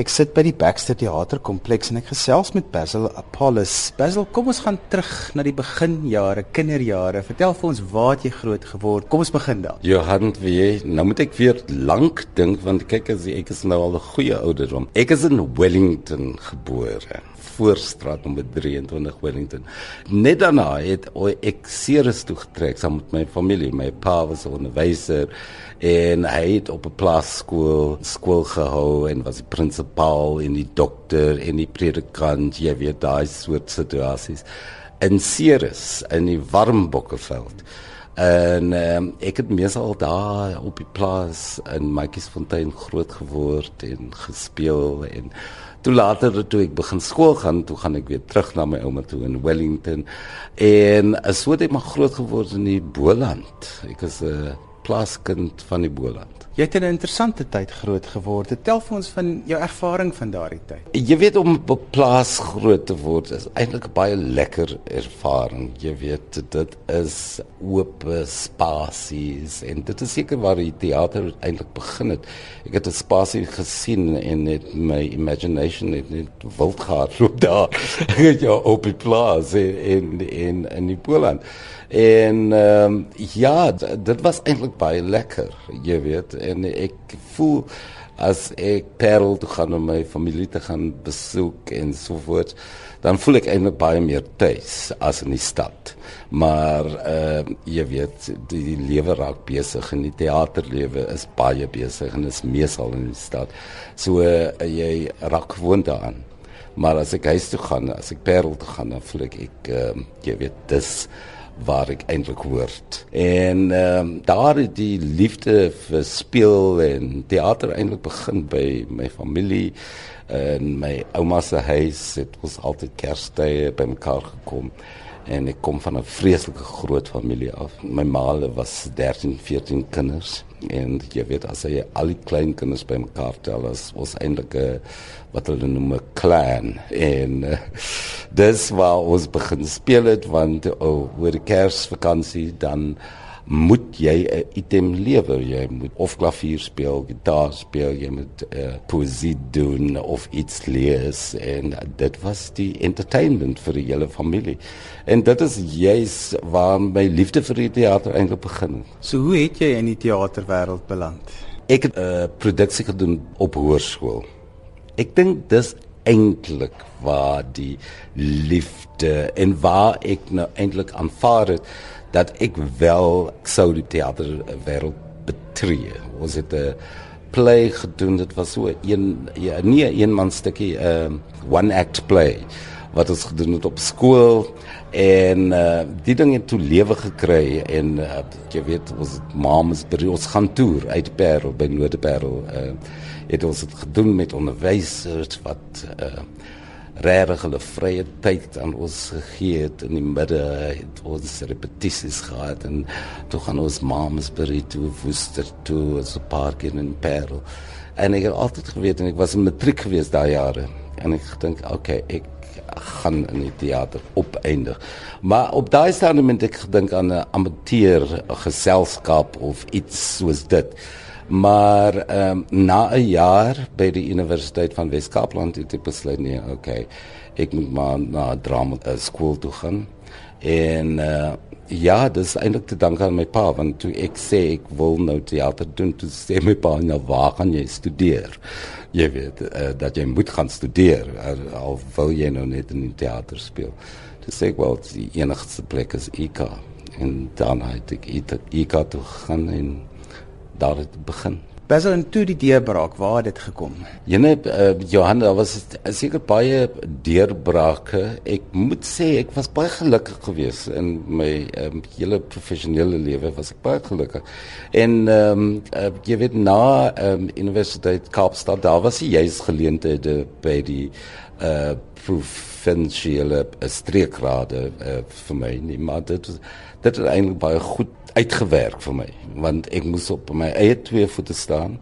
Ek sit by die Baxter Theaterkompleks en ek gesels met Basil Apollos. Basil, kom ons gaan terug na die beginjare, kinderjare. Vertel vir ons waar jy groot geword. Kom ons begin daar. Johan, wie, nou moet ek weer lank dink want kyk as ek is nou al 'n goeie ouderdom. Ek is in Wellington gebore. Voorstraat nommer 23 Wellington. Net daarna het ek Ceres toe getrek saam met my familie. My pa was 'n onderwyser en hy het op 'n plaaskool skool gehou en was die prinsipaal en die dokter en die predikant jy weet daai soort situasies in Ceres in die Warmbokkeveld en um, ek het meesal daar op die plaas in Matjiesfontein groot geword en gespeel en toe later toe ek begin skool gaan toe gaan ek weer terug na my ouma toe in Wellington. En so het ek maar groot geword in die Boland. Ek is 'n uh, plaaskind van die Boland. Jy het in 'n interessante tyd groot geword. Tel vir ons van jou ervaring van daardie tyd. Jy weet om op 'n plaas groot te word is eintlik 'n baie lekker ervaring. Jy weet dit is oop spasies en dit is seker waar die teater eintlik begin het. Ek het 'n spasie gesien en net my imagination het net wild gehardloop daar. Ek het jou op die plaas in in in die Boland. En ehm um, ja, dit was eintlik baie lekker, jy weet, en ek voel as ek Parel toe gaan om my familie te gaan besoek en so voort, dan voel ek eintlik baie meer tuis as in die stad. Maar ehm uh, jy weet, die, die lewe raak besig en die teaterlewe is baie besig en is meesal in die stad. So uh, jy raak gewoond daaraan. Maar as ek huis toe gaan, as ek Parel toe gaan, dan voel ek ek uh, jy weet, dis waar ek eintlik hoort. En ehm um, daar het die liefde vir speel en teater eintlik begin by my familie en my ouma se huis het ons altyd Kerstye bymekaar gekom en ek kom van 'n vreeslike groot familie af. My ma was 13, 14 kinders en jy weet as jy al die klein kinders bymekaar tel as ons eintlik 'n wat hulle noem 'n clan. En uh, dis waar ons begin speel het want oh, oor die Kersvakansie dan moet jy 'n item lewer jy moet of klavier speel, gitaar speel, jy moet uh, poesie doen of iets lees en dit was die entertainment vir die hele familie. En dit is juis waar my liefde vir die teater eintlik begin. So hoe het jy in die teaterwêreld beland? Ek het 'n uh, produksie gedoen op hoërskool. Ek dink dis eintlik waar die liefde en waar ek nou eintlik aanvaar het dat ek wel sou die teaterwêreld betree. Ons het 'n play gedoen dit was so een ja, nie 'n een man stukkie 'n uh, one act play wat ons gedoen het op skool en uh, die ding het toe lewe gekry en uh, jy weet ons mamas by ons gaan toer uit Parel by Noordeparel uh, het ons dit gedoen met onderwysers wat uh, regtig hulle vrye tyd aan ons gegee het in die midde het ons repetisies gehad en toe gaan ons mamas by toe woester toe so keer in Parel en ek het altyd geweet en ek was in matriek gewees daai jare en ek dink okay ek gaan in die teater opeindig. Maar op daai stadium het ek gedink aan 'n amateur geselskap of iets soos dit. Maar ehm um, na 'n jaar by die Universiteit van Wes-Kaapland het ek besluit nee, okay. Ek moet maar na drama uh, skool toe gaan. En uh, ja, dit is eintlik te danke aan my pa want toe ek sê ek wil nou teater doen, toe sê my pa nou waar gaan jy studeer? Jy weet uh, dat jy moet gaan studeer al wil jy nou net in die teater speel. Toe sê ek wel die enigste plek is IK en dan het ek IK toe gaan en daar het begin. Basil en toe die deurbraak, waar het dit gekom? Jene uh, Johan, daar was seker baie deurbrake. Ek moet sê ek was baie gelukkig geweest in my um, hele professionele lewe was ek baie gelukkig. En ehm um, uh, jy weet na um, Universiteit Kaapstad, daar was jy juis geleenthede by die uh provinsiale streekrade uh, vir my nie, maar dit dit het eintlik baie goed uitgewerk vir my want ek moes op my eie twee voete staan.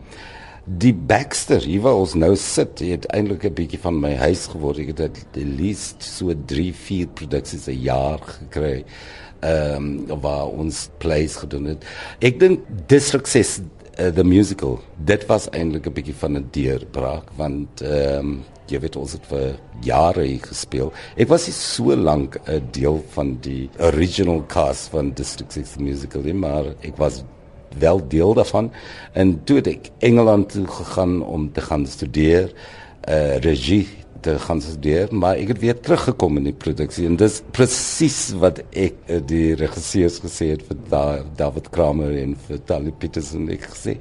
Die Baxter, hier waar ons nou sit, het eintlik 'n bietjie van my huis geword. Ek het die least so 3, 4 produksies 'n jaar gekry. Ehm um, waar ons plays gedoen het. Ek dink dis sukses uh, the musical. Dit was eintlik 'n bietjie van 'n deurbraak want ehm um, jy weet ons het vir jare hier gespeel. Ek was nie so lank 'n deel van die original cast van District 6 the musical nie, maar ek was wel deel daarvan en toe ek Engeland toe gegaan om te gaan studeer uh regie te gaan studeer, maar ek het weer teruggekom in die produksie en dis presies wat ek uh, die regisseurs gesê het vir da, David Kramer en vir Tali Petersen ek gesê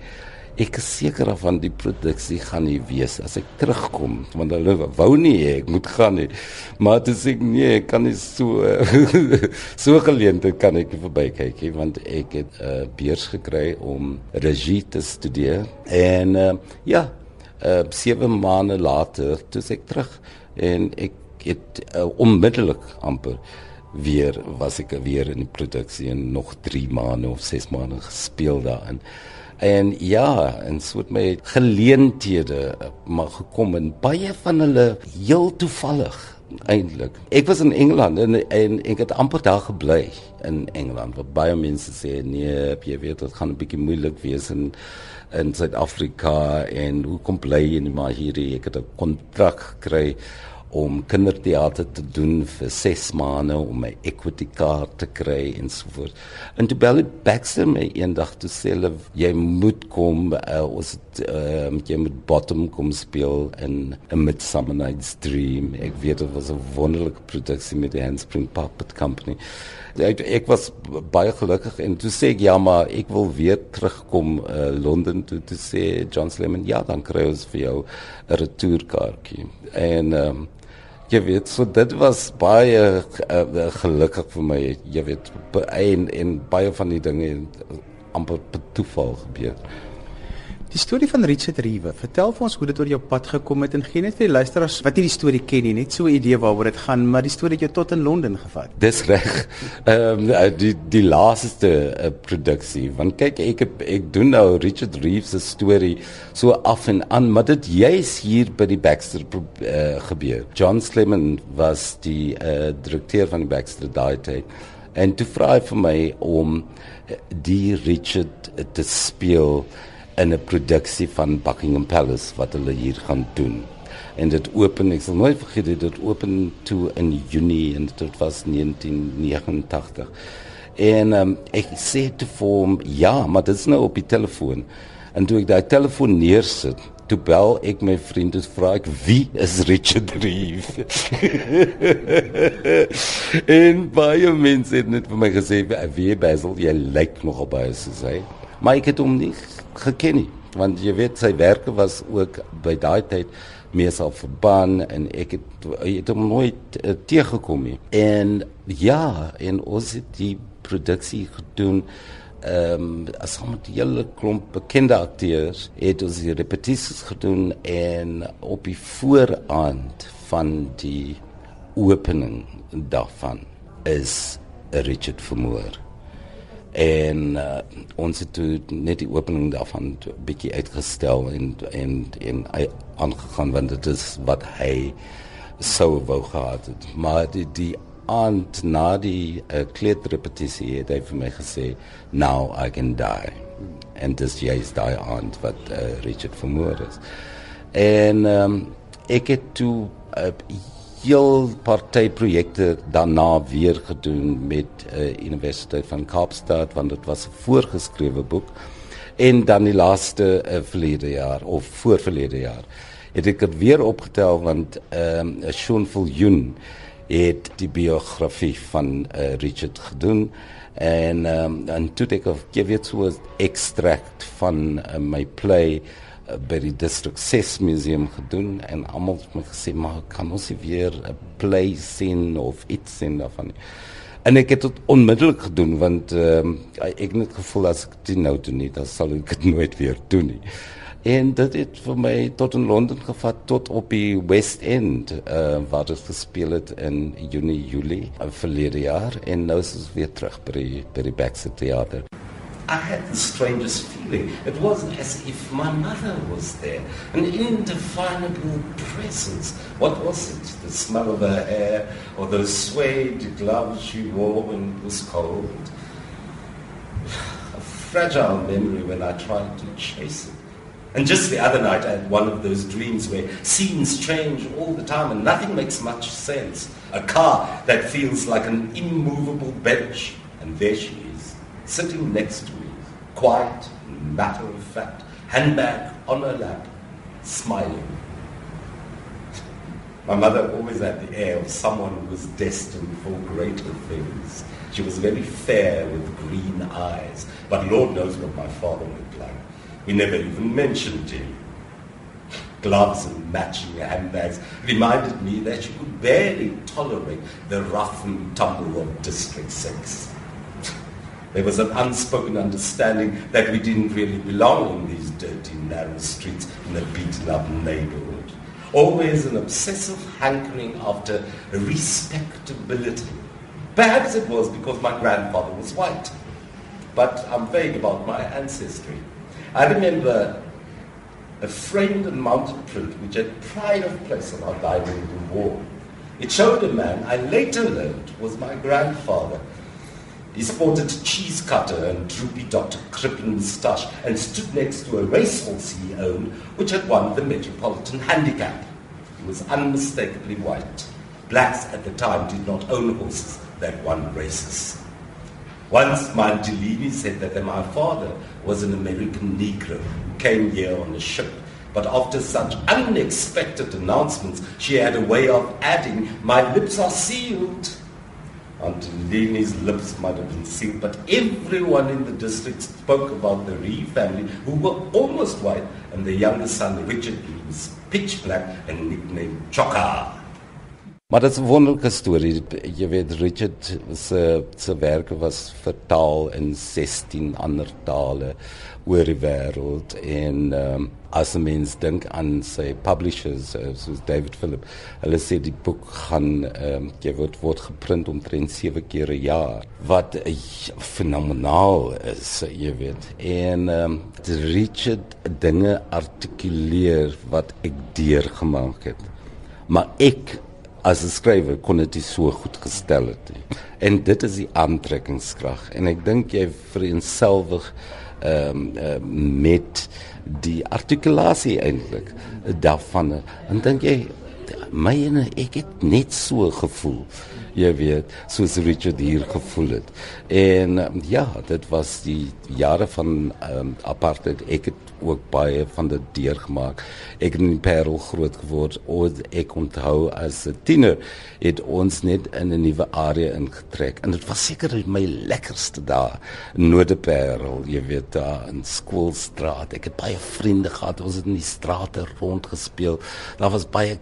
ek is seker van die produksie gaan nie wees as ek terugkom want hulle wou nie ek moet gaan nie maar dit sê nee ek kan nie so so geleente kan ek verby kyk want ek het 'n uh, beurs gekry om regie te studeer en uh, ja uh, sewe maande later toe ek terug en ek het uh, onmiddellik amper weer was ek weer in die produksie en nog 3 maande of 6 maande gespeel daarin. En ja, en so het my geleenthede maar gekom en baie van hulle heel toevallig eintlik. Ek was in Engeland en, en ek het amper daar gebly in Engeland. Waar baie mense sê nee, jy weet dit gaan 'n bietjie moeilik wees en in Suid-Afrika en hoe kom bly nie maar hier ek het 'n kontrak gekry om kinderteater te doen vir 6 maande om my equity kaart te kry en so voort. En toe bel ek Baxter my eendag te sê jy moet kom uh, ons uh, jy moet bottom kom speel in 'n Midsummer Night's Dream. Ek weet dit was 'n wonderlike produksie met die Handspring Puppet Company ek, was baie gelukkig en toe sê ek ja maar ek wil weer terugkom uh, Londen toe te sê John Slemon ja dan kry ons vir jou 'n retourkaartjie en um, jy weet so dit was baie uh, gelukkig vir my. Jy weet en en baie van die dinge amper per toeval gebeur Die storie van Richard Rewe. Vertel vir ons hoe dit oor jou pad gekom het en gee net vir die luisteraars wat nie die storie ken nie, net so 'n idee waaroor dit gaan, maar die storie het jou tot in Londen gevat. Dis reg. Ehm um, die die laaste uh, produksie. Want kyk, ek heb, ek doen nou Richard Rewe se storie so af en aan, maar dit juis hier by die Baxter uh, gebeur. John Slemon was die uh, direkteur van die Baxter daai tyd. En toe vra hy vir my om die Richard te speel in 'n produksie van Buckingham Palace wat hulle hier gaan doen. En dit open, ek sal nooit vergeet dit open toe in Junie en dit was 1989. En um, ek sê te hom, ja, maar dit is nou op die telefoon. En toe ek daai telefoon neersit, toe bel ek my vriend en vra ek wie is Richard Reeve? en baie mense het net vir my gesê, "Wie Basil, jy lyk nogal baie soos hy." Maar ek het hom nie geken nie want jy weet sy werke was ook by daai tyd meesal verbaan en ek het, het hom nooit uh, teëgekom nie. En ja en ons het die produksie gedoen ehm um, as met die hele klomp bekende akteurs het ons die repetisies gedoen en op die vooraand van die opening daarvan is Richard vermoor en uh, ons het net die opening daarvan 'n bietjie uitgestel en en en aangegaan want dit is wat hy sou wou gehad het. Maar die die aand na die uh, kleedrepetisie het hy vir my gesê now i can die. En dis jy is daai aand wat uh, Richard vermoor is. En um, ek het toe uh, heel partyprojekte daarna weer gedoen met uh, Universiteit van Kaapstad want dit was 'n voorgeskrewe boek. En dan die laaste uh, verlede jaar of voorverlede jaar het ek dit weer opgetel want ehm um, Sean Viljoen het die biografie van uh, Richard gedoen. En ehm um, en toe ek gee weer so 'n extract van uh, my play by die district 6 museum gedoen en almal het my gesê maar kan ons weer 'n play sien of iets sien daarvan en ek het dit onmiddellik gedoen want um, ek het net gevoel as ek dit nou doen nie dan sal ek dit nooit weer doen nie. En dit het vir my tot in Londen gevat tot op die West End uh, waar dit gespeel het in Junie Julie verlede jaar. En nou is ons weer terug by by die Baxter Theater I had the strangest feeling. It wasn't as if my mother was there. An indefinable presence. What was it? The smell of her hair or those suede gloves she wore when it was cold? A fragile memory when I tried to chase it. And just the other night, I had one of those dreams where scenes change all the time and nothing makes much sense. A car that feels like an immovable bench, and there she is, sitting next to me, quiet matter of fact, handbag on her lap, smiling. My mother always had the air of someone who was destined for greater things. She was very fair with green eyes, but Lord knows what my father looked like. We never even mentioned him. Gloves and matching handbags reminded me that she could barely tolerate the rough and tumble of District 6. There was an unspoken understanding that we didn't really belong in these dirty, narrow streets in a beaten up neighborhood. Always an obsessive hankering after respectability. Perhaps it was because my grandfather was white. But I'm vague about my ancestry. I remember a framed and mounted print which had pride of place on our dining room wall. It showed a man I later learned was my grandfather. He sported a cheese cutter and droopy Dr. Crippen moustache and stood next to a racehorse he owned which had won the Metropolitan Handicap. He was unmistakably white. Blacks at the time did not own horses that won races. Once Mantilini said that my father was an American Negro who came here on a ship. But after such unexpected announcements, she had a way of adding, my lips are sealed. Antonini's lips might have been sealed, but everyone in the district spoke about the Ree family, who were almost white, and their youngest son, Richard, was pitch black and nicknamed Chokka. Maar dit is 'n wonderlike storie. Jy weet Richard se se werke was vertaal in 16 ander tale oor die wêreld en um, as 'n mens dink aan sy publishers uh, soos David Philip, hulle sê die boek gaan um, jy word word geprint omtrent 7 keer 'n jaar wat uh, fenomenaal is, jy weet. En um, Richard dinge artikuleer wat ek deurgemaak het. Maar ek as 'n skrywer kon dit so goed gestel het. En dit is die aantrekkingskrag en ek dink jy vereenselwig ehm um, uh, met die artikulasie eintlik daarvan en dink jy my en ek het net so gevoel jy weet soos Richard hier gevoel het. En um, ja dit was die jare van um, apartheid. Ek het ook baie van dit deurgemaak. Ek het in Parel groot geword. Of ek onthou as 'n tiener het ons net in 'n nuwe area ingetrek. En dit was seker my lekkerste dae. Noordeparel jy weet daar in skoolstraat. Ek het baie vriende gehad. Ons het in die strate rondgespeel. Daar was baie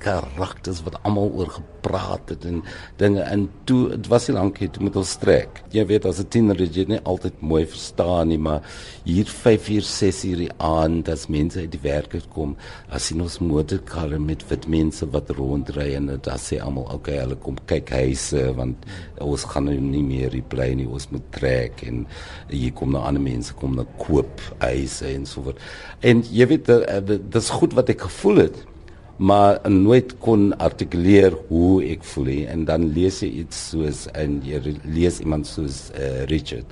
karakters wat almal oor gepraat het en dinge in toe dit was nie lank hier toe met ons trek. Jy weet as 'n tiener jy nie altyd mooi verstaan nie, maar hier 5 uur 6 uur die aand as mense uit die werk uitkom, as sien ons motorkarre met wit mense wat rondry en dit sê almal okay, hulle kom kyk huise want ons gaan nou nie meer hier bly nie, ons moet trek en hier kom nou ander mense kom nou koop huise en so voort. En jy weet dit is goed wat ek gevoel het maar nooit kon artikuleer hoe ek voel nie. en dan lees jy iets soos en jy lees iemand soos uh, Richard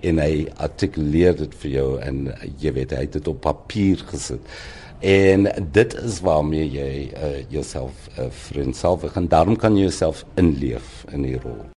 en hy artikuleer dit vir jou en jy weet hy het dit op papier gesit. En dit is waarmee jy uh, jouself uh, vriendself en daarom kan jy jouself inleef in die rol